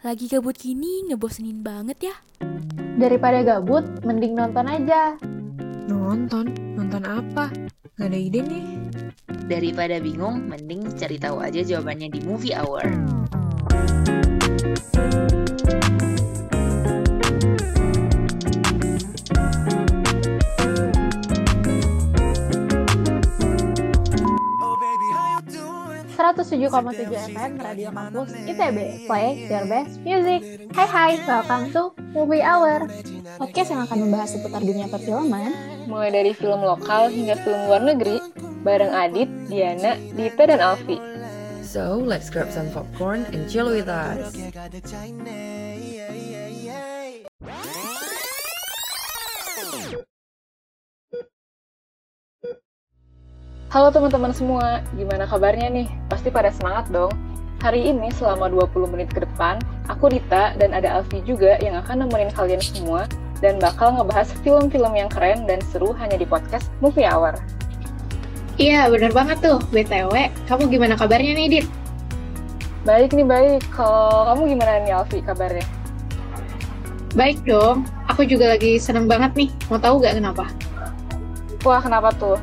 Lagi gabut gini ngebosenin banget ya. Daripada gabut, mending nonton aja. Nonton? Nonton apa? Gak ada ide nih. Daripada bingung, mending cari tahu aja jawabannya di Movie Hour. Tujuh FM Radio Kampus ITB Play your best music. Hai hai, welcome to Movie Hour. Podcast yang akan membahas seputar dunia perfilman. Mulai dari film lokal hingga film luar negeri Bareng Adit, Diana, Dita, dan Alfi. So, let's grab some popcorn and chill with us Halo teman-teman semua, gimana kabarnya nih? Pasti pada semangat dong. Hari ini selama 20 menit ke depan, aku Rita dan ada Alfi juga yang akan nemenin kalian semua dan bakal ngebahas film-film yang keren dan seru hanya di podcast Movie Hour. Iya, bener banget tuh. BTW, kamu gimana kabarnya nih, Dit? Baik nih, baik. Kalau kamu gimana nih, Alfi, kabarnya? Baik dong. Aku juga lagi seneng banget nih. Mau tahu gak kenapa? Wah, kenapa tuh?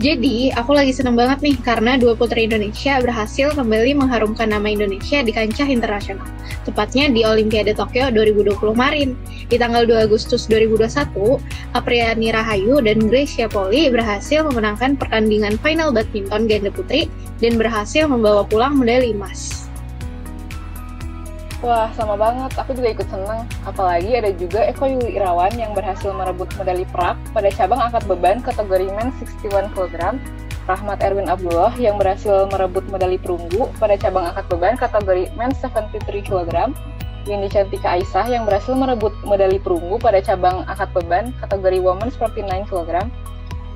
Jadi, aku lagi seneng banget nih karena dua putri Indonesia berhasil kembali mengharumkan nama Indonesia di kancah internasional. Tepatnya di Olimpiade Tokyo 2020 kemarin. Di tanggal 2 Agustus 2021, Apriani Rahayu dan Gracia Poli berhasil memenangkan pertandingan final badminton ganda putri dan berhasil membawa pulang medali emas. Wah, sama banget. Aku juga ikut senang. Apalagi ada juga Eko Yuli Irawan yang berhasil merebut medali perak pada cabang angkat beban kategori men 61 kg. Rahmat Erwin Abdullah yang berhasil merebut medali perunggu pada cabang angkat beban kategori men 73 kg. Windy Cantika Aisyah yang berhasil merebut medali perunggu pada cabang angkat beban kategori women 49 kg.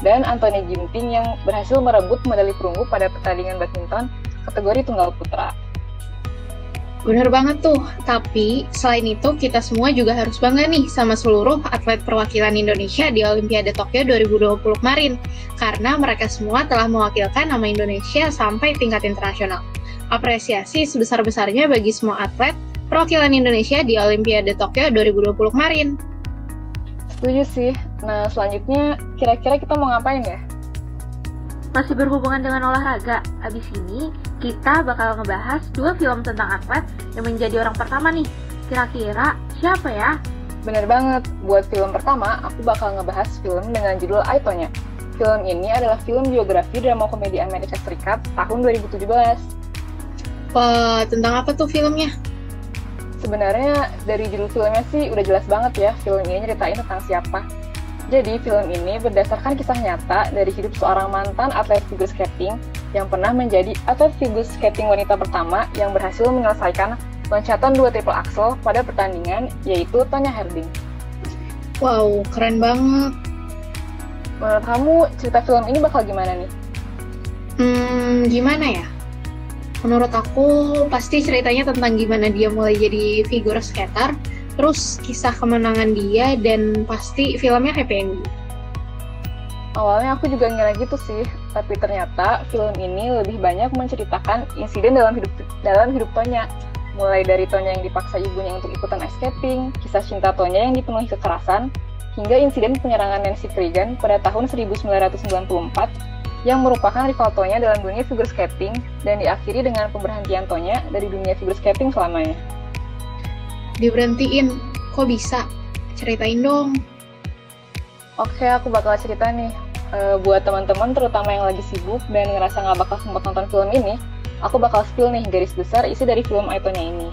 Dan Anthony Ginting yang berhasil merebut medali perunggu pada pertandingan badminton kategori tunggal putra. Bener banget tuh, tapi selain itu kita semua juga harus bangga nih sama seluruh atlet perwakilan Indonesia di Olimpiade Tokyo 2020 kemarin, karena mereka semua telah mewakilkan nama Indonesia sampai tingkat internasional. Apresiasi sebesar-besarnya bagi semua atlet perwakilan Indonesia di Olimpiade Tokyo 2020 kemarin. Setuju sih. Nah, selanjutnya kira-kira kita mau ngapain ya? Masih berhubungan dengan olahraga. Abis ini kita bakal ngebahas dua film tentang atlet yang menjadi orang pertama nih. Kira-kira siapa ya? Bener banget, buat film pertama aku bakal ngebahas film dengan judul Aitonya. Film ini adalah film biografi drama komedi Amerika Serikat tahun 2017. Wah, tentang apa tuh filmnya? Sebenarnya dari judul filmnya sih udah jelas banget ya film ini ceritain tentang siapa. Jadi film ini berdasarkan kisah nyata dari hidup seorang mantan atlet figure skating yang pernah menjadi atlet figure skating wanita pertama yang berhasil menyelesaikan loncatan dua triple axel pada pertandingan, yaitu Tonya Herding. Wow, keren banget. Menurut kamu, cerita film ini bakal gimana nih? Hmm, gimana ya? Menurut aku, pasti ceritanya tentang gimana dia mulai jadi figure skater, terus kisah kemenangan dia, dan pasti filmnya happy ending. Awalnya aku juga ngira gitu sih, tapi ternyata film ini lebih banyak menceritakan insiden dalam hidup dalam hidup Tonya. Mulai dari Tonya yang dipaksa ibunya untuk ikutan ice skating, kisah cinta Tonya yang dipenuhi kekerasan, hingga insiden penyerangan Nancy Kerrigan pada tahun 1994 yang merupakan rival Tonya dalam dunia figure skating dan diakhiri dengan pemberhentian Tonya dari dunia figure skating selamanya. Diberhentiin, kok bisa? Ceritain dong. Oke, aku bakal cerita nih. Uh, buat teman-teman terutama yang lagi sibuk dan ngerasa nggak bakal sempat nonton film ini, aku bakal spill nih garis besar isi dari film Aitonya ini.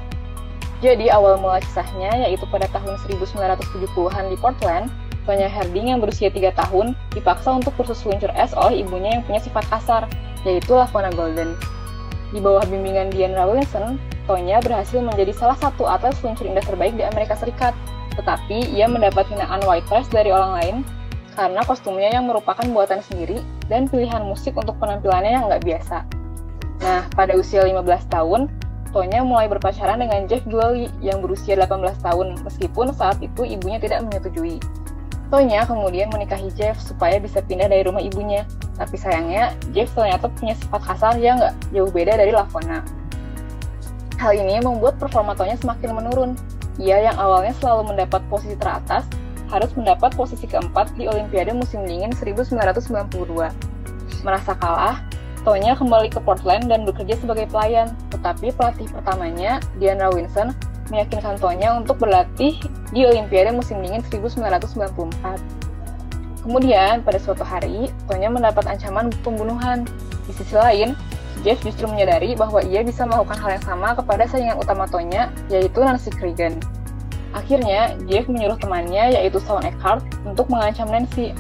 Jadi awal mula kisahnya yaitu pada tahun 1970-an di Portland, Tonya Herding yang berusia 3 tahun dipaksa untuk kursus seluncur es oleh ibunya yang punya sifat kasar, yaitu Lavona Golden. Di bawah bimbingan Diane Rawlinson, Tonya berhasil menjadi salah satu atlet seluncur indah terbaik di Amerika Serikat tetapi ia mendapat hinaan white trash dari orang lain karena kostumnya yang merupakan buatan sendiri dan pilihan musik untuk penampilannya yang nggak biasa. Nah, pada usia 15 tahun, Tonya mulai berpacaran dengan Jeff Dwelly yang berusia 18 tahun, meskipun saat itu ibunya tidak menyetujui. Tonya kemudian menikahi Jeff supaya bisa pindah dari rumah ibunya, tapi sayangnya Jeff ternyata punya sifat kasar yang nggak jauh beda dari Lavona. Hal ini membuat performa Tonya semakin menurun. Ia yang awalnya selalu mendapat posisi teratas, harus mendapat posisi keempat di Olimpiade musim dingin 1992. Merasa kalah, Tonya kembali ke Portland dan bekerja sebagai pelayan, tetapi pelatih pertamanya, Diana Winson, meyakinkan Tonya untuk berlatih di Olimpiade musim dingin 1994. Kemudian, pada suatu hari, Tonya mendapat ancaman pembunuhan. Di sisi lain, Jeff justru menyadari bahwa ia bisa melakukan hal yang sama kepada saingan utama Tonya, yaitu Nancy Kerrigan. Akhirnya, Jeff menyuruh temannya, yaitu Shawn Eckhart, untuk mengancam Nancy,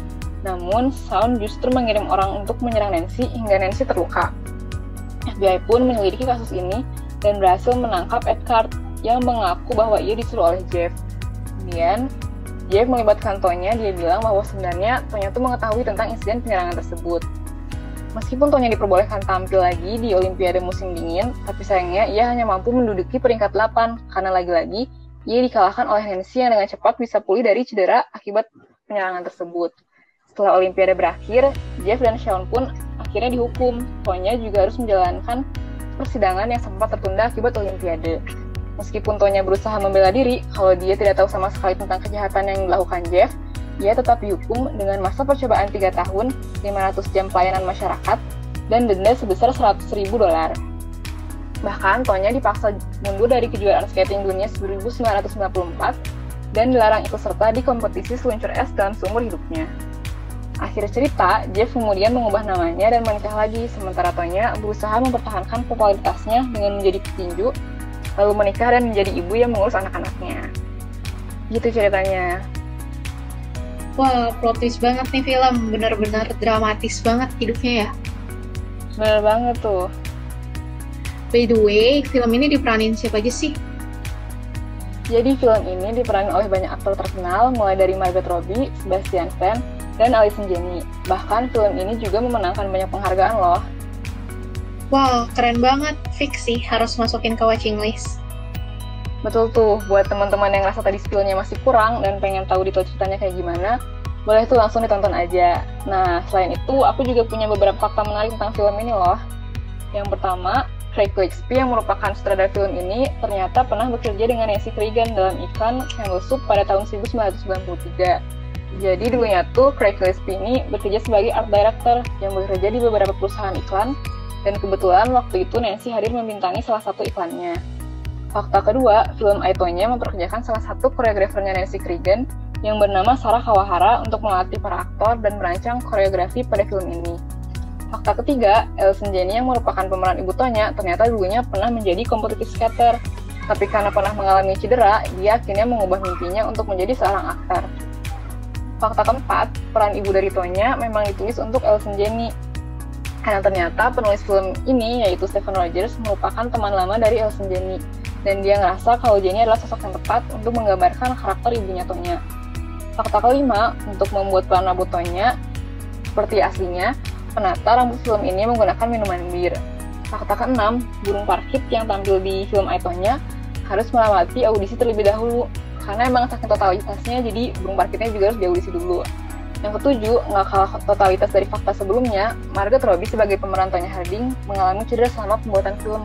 namun, Sound justru mengirim orang untuk menyerang Nancy hingga Nancy terluka. FBI pun menyelidiki kasus ini dan berhasil menangkap Edgard yang mengaku bahwa ia disuruh oleh Jeff. Kemudian, Jeff melibatkan Tonya, dia bilang bahwa sebenarnya Tonya itu mengetahui tentang insiden penyerangan tersebut. Meskipun Tonya diperbolehkan tampil lagi di Olimpiade musim dingin, tapi sayangnya ia hanya mampu menduduki peringkat 8 karena lagi-lagi ia dikalahkan oleh Nancy yang dengan cepat bisa pulih dari cedera akibat penyerangan tersebut. Setelah Olimpiade berakhir, Jeff dan Sean pun akhirnya dihukum. Tonya juga harus menjalankan persidangan yang sempat tertunda akibat Olimpiade. Meskipun Tonya berusaha membela diri, kalau dia tidak tahu sama sekali tentang kejahatan yang dilakukan Jeff, ia tetap dihukum dengan masa percobaan 3 tahun, 500 jam pelayanan masyarakat, dan denda sebesar 100 ribu dolar. Bahkan, Tonya dipaksa mundur dari kejuaraan skating dunia 1994 dan dilarang ikut serta di kompetisi seluncur es dalam seumur hidupnya. Akhir cerita, Jeff kemudian mengubah namanya dan menikah lagi, sementara Tonya berusaha mempertahankan popularitasnya dengan menjadi petinju, lalu menikah dan menjadi ibu yang mengurus anak-anaknya. Gitu ceritanya. Wah, plot twist banget nih film. Bener-bener dramatis banget hidupnya ya. Bener banget tuh. By the way, film ini diperanin siapa aja sih? Jadi film ini diperanin oleh banyak aktor terkenal, mulai dari Margot Robbie, Sebastian Stan, dan Alison Jenny. Bahkan film ini juga memenangkan banyak penghargaan loh. Wow, keren banget. Fix sih, harus masukin ke watching list. Betul tuh, buat teman-teman yang rasa tadi skillnya masih kurang dan pengen tahu detail ceritanya kayak gimana, boleh tuh langsung ditonton aja. Nah, selain itu, aku juga punya beberapa fakta menarik tentang film ini loh. Yang pertama, Craig Gillespie yang merupakan sutradara film ini ternyata pernah bekerja dengan Nancy Kerrigan dalam iklan Campbell Soup pada tahun 1993. Jadi dulunya tuh Craig Gillespie ini bekerja sebagai art director yang bekerja di beberapa perusahaan iklan dan kebetulan waktu itu Nancy hadir membintangi salah satu iklannya. Fakta kedua, film Aitonya memperkerjakan salah satu koreografernya Nancy Kerrigan yang bernama Sarah Kawahara untuk melatih para aktor dan merancang koreografi pada film ini. Fakta ketiga, Elson Jenny yang merupakan pemeran ibu Tonya ternyata dulunya pernah menjadi kompetitif skater. Tapi karena pernah mengalami cedera, dia akhirnya mengubah mimpinya untuk menjadi seorang aktor. Fakta keempat, peran ibu dari Tonya memang ditulis untuk Elson Jenny. Karena ternyata penulis film ini, yaitu Stephen Rogers, merupakan teman lama dari Elson Jenny. Dan dia ngerasa kalau Jenny adalah sosok yang tepat untuk menggambarkan karakter ibunya Tonya. Fakta kelima, untuk membuat peran rambut Tonya seperti aslinya, penata rambut film ini menggunakan minuman bir. Fakta keenam, burung parkit yang tampil di film Aitonya harus melewati audisi terlebih dahulu karena emang saking totalitasnya jadi burung parkirnya juga harus diaudisi dulu yang ketujuh, nggak kalah totalitas dari fakta sebelumnya, Margot Robbie sebagai pemeran Tonya Harding mengalami cedera selama pembuatan film.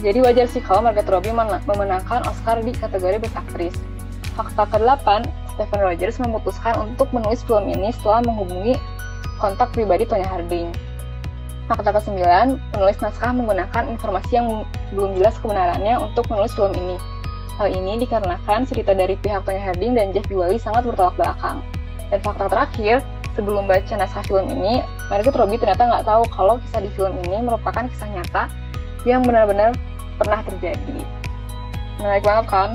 Jadi wajar sih kalau Margot Robbie memenangkan Oscar di kategori Best Actress. Fakta ke-8, Stephen Rogers memutuskan untuk menulis film ini setelah menghubungi kontak pribadi Tonya Harding. Fakta ke-9, penulis naskah menggunakan informasi yang belum jelas kebenarannya untuk menulis film ini. Hal ini dikarenakan cerita dari pihak Tonya Harding dan Jeff Diwali sangat bertolak belakang. Dan fakta terakhir, sebelum baca naskah film ini, Margot Robbie ternyata nggak tahu kalau kisah di film ini merupakan kisah nyata yang benar-benar pernah terjadi. Menarik banget kan?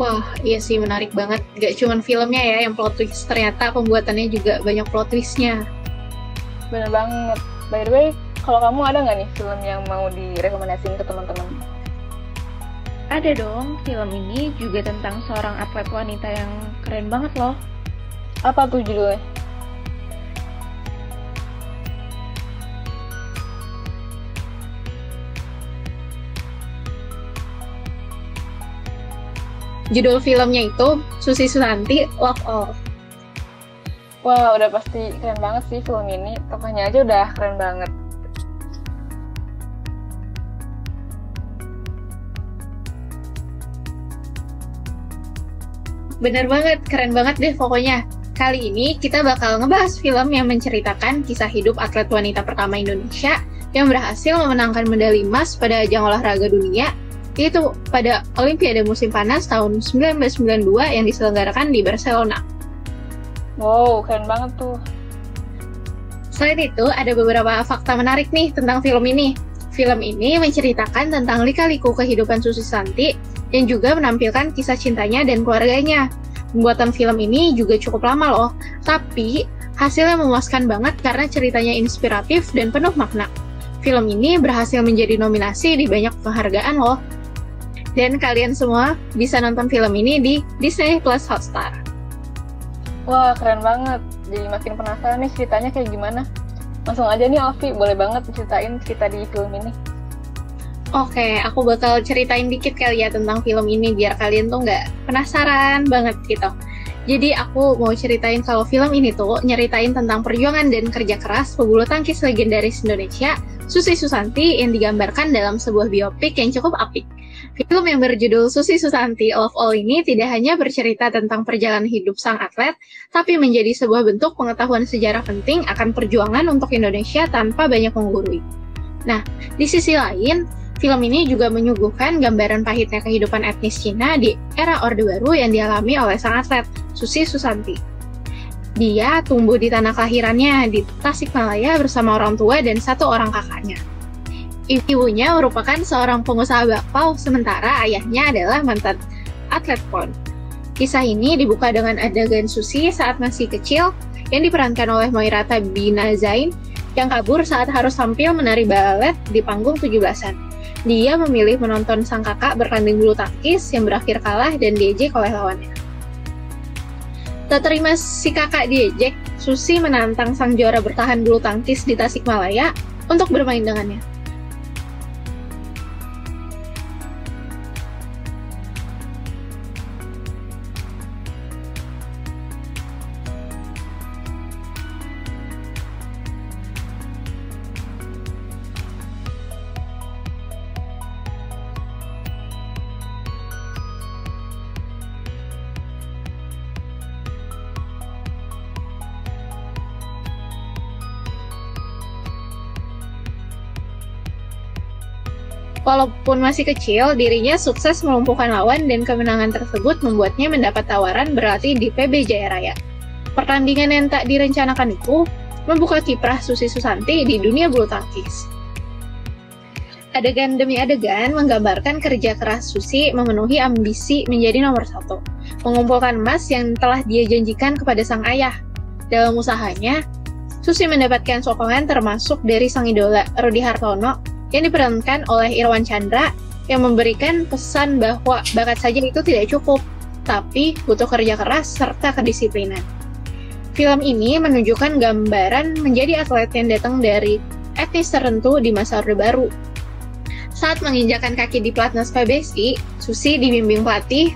Wah, iya sih menarik banget. Gak cuma filmnya ya yang plot twist, ternyata pembuatannya juga banyak plot twistnya. Bener banget. By the way, kalau kamu ada nggak nih film yang mau direkomendasiin ke teman-teman? Ada dong, film ini juga tentang seorang atlet wanita yang keren banget loh. Apa tuh judulnya? judul filmnya itu Susi Susanti Love All. Wah wow, udah pasti keren banget sih film ini. Tokohnya aja udah keren banget. Bener banget, keren banget deh pokoknya. Kali ini kita bakal ngebahas film yang menceritakan kisah hidup atlet wanita pertama Indonesia yang berhasil memenangkan medali emas pada ajang olahraga dunia yaitu pada Olimpiade musim panas tahun 1992 yang diselenggarakan di Barcelona. Wow, keren banget tuh. Selain itu, ada beberapa fakta menarik nih tentang film ini. Film ini menceritakan tentang lika-liku kehidupan Susi Santi yang juga menampilkan kisah cintanya dan keluarganya. Pembuatan film ini juga cukup lama loh, tapi hasilnya memuaskan banget karena ceritanya inspiratif dan penuh makna. Film ini berhasil menjadi nominasi di banyak penghargaan loh. Dan kalian semua bisa nonton film ini di Disney Plus Hotstar. Wah, keren banget. Jadi makin penasaran nih ceritanya kayak gimana. Langsung aja nih Alfi, boleh banget ceritain cerita di film ini. Oke, aku bakal ceritain dikit kali ya tentang film ini biar kalian tuh nggak penasaran banget gitu. Jadi aku mau ceritain kalau film ini tuh nyeritain tentang perjuangan dan kerja keras pebulu tangkis legendaris Indonesia, Susi Susanti yang digambarkan dalam sebuah biopik yang cukup apik. Film yang berjudul Susi Susanti Love All ini tidak hanya bercerita tentang perjalanan hidup sang atlet, tapi menjadi sebuah bentuk pengetahuan sejarah penting akan perjuangan untuk Indonesia tanpa banyak menggurui. Nah, di sisi lain, Film ini juga menyuguhkan gambaran pahitnya kehidupan etnis Cina di era Orde Baru yang dialami oleh sang atlet, Susi Susanti. Dia tumbuh di tanah kelahirannya di Tasikmalaya bersama orang tua dan satu orang kakaknya. Ibunya merupakan seorang pengusaha bakpao, sementara ayahnya adalah mantan atlet pon. Kisah ini dibuka dengan adegan Susi saat masih kecil yang diperankan oleh Moirata Bina Zain yang kabur saat harus tampil menari balet di panggung 17-an dia memilih menonton sang kakak bertanding bulu tangkis yang berakhir kalah dan diejek oleh lawannya. Tak terima si kakak diejek, Susi menantang sang juara bertahan bulu tangkis di Tasikmalaya untuk bermain dengannya. Walaupun masih kecil, dirinya sukses melumpuhkan lawan dan kemenangan tersebut membuatnya mendapat tawaran berlatih di PB Jaya Raya. Pertandingan yang tak direncanakan itu membuka kiprah Susi Susanti di dunia bulu tangkis. Adegan demi adegan menggambarkan kerja keras Susi memenuhi ambisi menjadi nomor satu, mengumpulkan emas yang telah dia janjikan kepada sang ayah. Dalam usahanya, Susi mendapatkan sokongan termasuk dari sang idola Rudi Hartono yang diperankan oleh Irwan Chandra yang memberikan pesan bahwa bakat saja itu tidak cukup, tapi butuh kerja keras serta kedisiplinan. Film ini menunjukkan gambaran menjadi atlet yang datang dari etnis tertentu di masa Orde Baru. Saat menginjakan kaki di Platnas PBSI, Susi dibimbing pelatih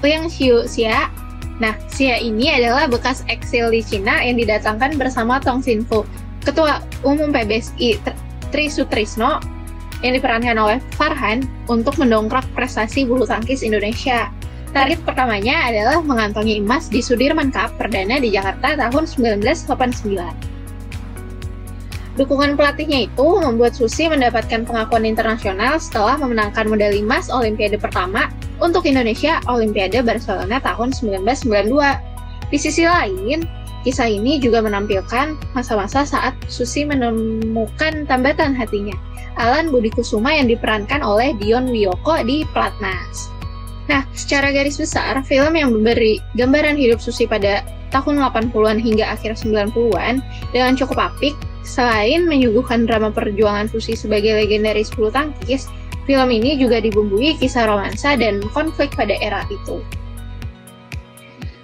Liang Xiu Xia. Nah, Xia ini adalah bekas eksil di Cina yang didatangkan bersama Tong Sinfu, Ketua Umum PBSI Tri Sutrisno yang diperankan oleh Farhan untuk mendongkrak prestasi bulu tangkis Indonesia. Target pertamanya adalah mengantongi emas di Sudirman Cup perdana di Jakarta tahun 1989. Dukungan pelatihnya itu membuat Susi mendapatkan pengakuan internasional setelah memenangkan medali emas Olimpiade pertama untuk Indonesia Olimpiade Barcelona tahun 1992. Di sisi lain, kisah ini juga menampilkan masa-masa saat Susi menemukan tambatan hatinya Alan Budi Kusuma yang diperankan oleh Dion Wiyoko di Platnas. Nah, secara garis besar, film yang memberi gambaran hidup Susi pada tahun 80-an hingga akhir 90-an dengan cukup apik, selain menyuguhkan drama perjuangan Susi sebagai legendaris bulu tangkis, film ini juga dibumbui kisah romansa dan konflik pada era itu.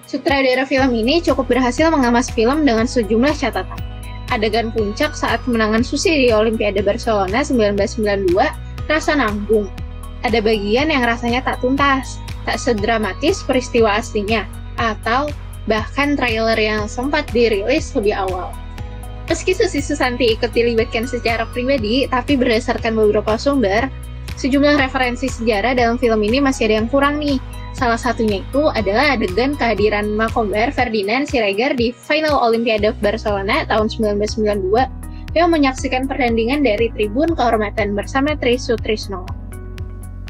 Sutradara film ini cukup berhasil mengemas film dengan sejumlah catatan adegan puncak saat kemenangan Susi di Olimpiade Barcelona 1992 rasa nanggung. Ada bagian yang rasanya tak tuntas, tak sedramatis peristiwa aslinya, atau bahkan trailer yang sempat dirilis lebih awal. Meski Susi Susanti ikut dilibatkan secara pribadi, tapi berdasarkan beberapa sumber, Sejumlah referensi sejarah dalam film ini masih ada yang kurang nih. Salah satunya itu adalah adegan kehadiran Makobar Ferdinand Siregar di Final Olimpiade Barcelona tahun 1992 yang menyaksikan pertandingan dari tribun kehormatan bersama Trisutrisno.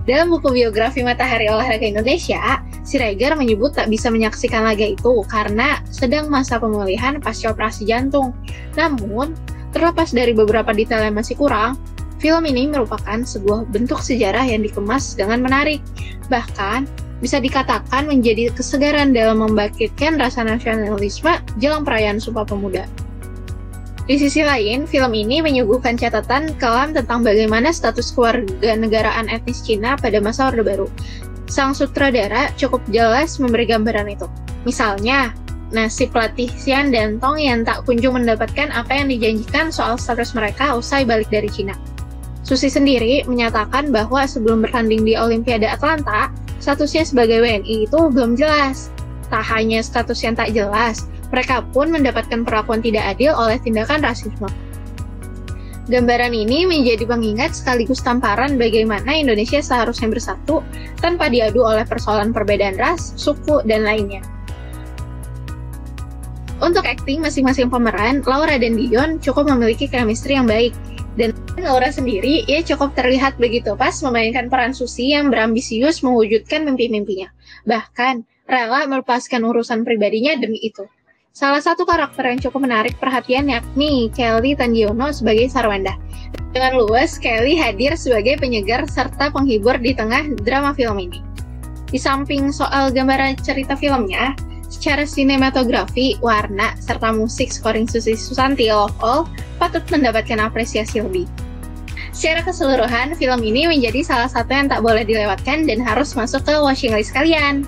Dalam buku biografi Matahari Olahraga Indonesia, Siregar menyebut tak bisa menyaksikan laga itu karena sedang masa pemulihan pasca operasi jantung. Namun, terlepas dari beberapa detail yang masih kurang, film ini merupakan sebuah bentuk sejarah yang dikemas dengan menarik. Bahkan, bisa dikatakan menjadi kesegaran dalam membangkitkan rasa nasionalisme jelang perayaan Sumpah Pemuda. Di sisi lain, film ini menyuguhkan catatan kelam tentang bagaimana status keluarga negaraan etnis Cina pada masa Orde Baru. Sang sutradara cukup jelas memberi gambaran itu. Misalnya, nasib pelatih Xian dan Tong yang tak kunjung mendapatkan apa yang dijanjikan soal status mereka usai balik dari Cina. Susi sendiri menyatakan bahwa sebelum bertanding di Olimpiade Atlanta, statusnya sebagai WNI itu belum jelas. Tak hanya status yang tak jelas, mereka pun mendapatkan perlakuan tidak adil oleh tindakan rasisme. Gambaran ini menjadi pengingat sekaligus tamparan bagaimana Indonesia seharusnya bersatu tanpa diadu oleh persoalan perbedaan ras, suku, dan lainnya. Untuk akting masing-masing pemeran, Laura dan Dion cukup memiliki chemistry yang baik, dan Laura sendiri, ia cukup terlihat begitu pas memainkan peran Susi yang berambisius mewujudkan mimpi-mimpinya. Bahkan, rela melepaskan urusan pribadinya demi itu. Salah satu karakter yang cukup menarik perhatian yakni Kelly Tandiono sebagai Sarwanda. Dengan luas, Kelly hadir sebagai penyegar serta penghibur di tengah drama film ini. Di samping soal gambaran cerita filmnya, secara sinematografi, warna, serta musik scoring Susi Susanti Love All patut mendapatkan apresiasi lebih. Secara keseluruhan, film ini menjadi salah satu yang tak boleh dilewatkan dan harus masuk ke watching list kalian.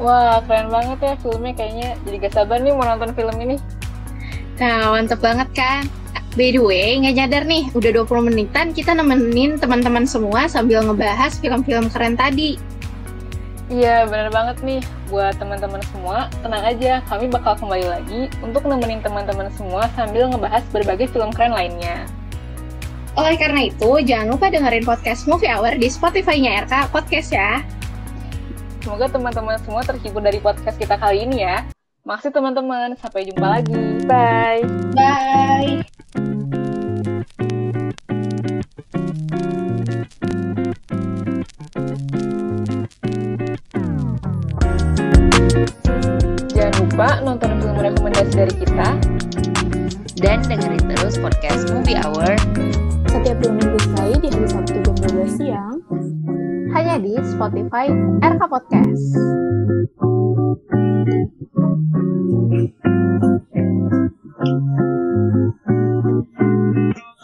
Wah, keren banget ya filmnya kayaknya. Jadi gak sabar nih mau nonton film ini. Nah, mantep banget kan? By the way, nggak nyadar nih, udah 20 menitan kita nemenin teman-teman semua sambil ngebahas film-film keren tadi. Iya, bener banget nih. Buat teman-teman semua, tenang aja, kami bakal kembali lagi untuk nemenin teman-teman semua sambil ngebahas berbagai film keren lainnya. Oleh karena itu, jangan lupa dengerin podcast Movie Hour di Spotify-nya RK Podcast ya. Semoga teman-teman semua terhibur dari podcast kita kali ini ya. Makasih teman-teman, sampai jumpa lagi. Bye. Bye! Podcast Movie Hour Setiap dua minggu sekali di hari Sabtu jam 12 siang. Hanya di Spotify RK Podcast.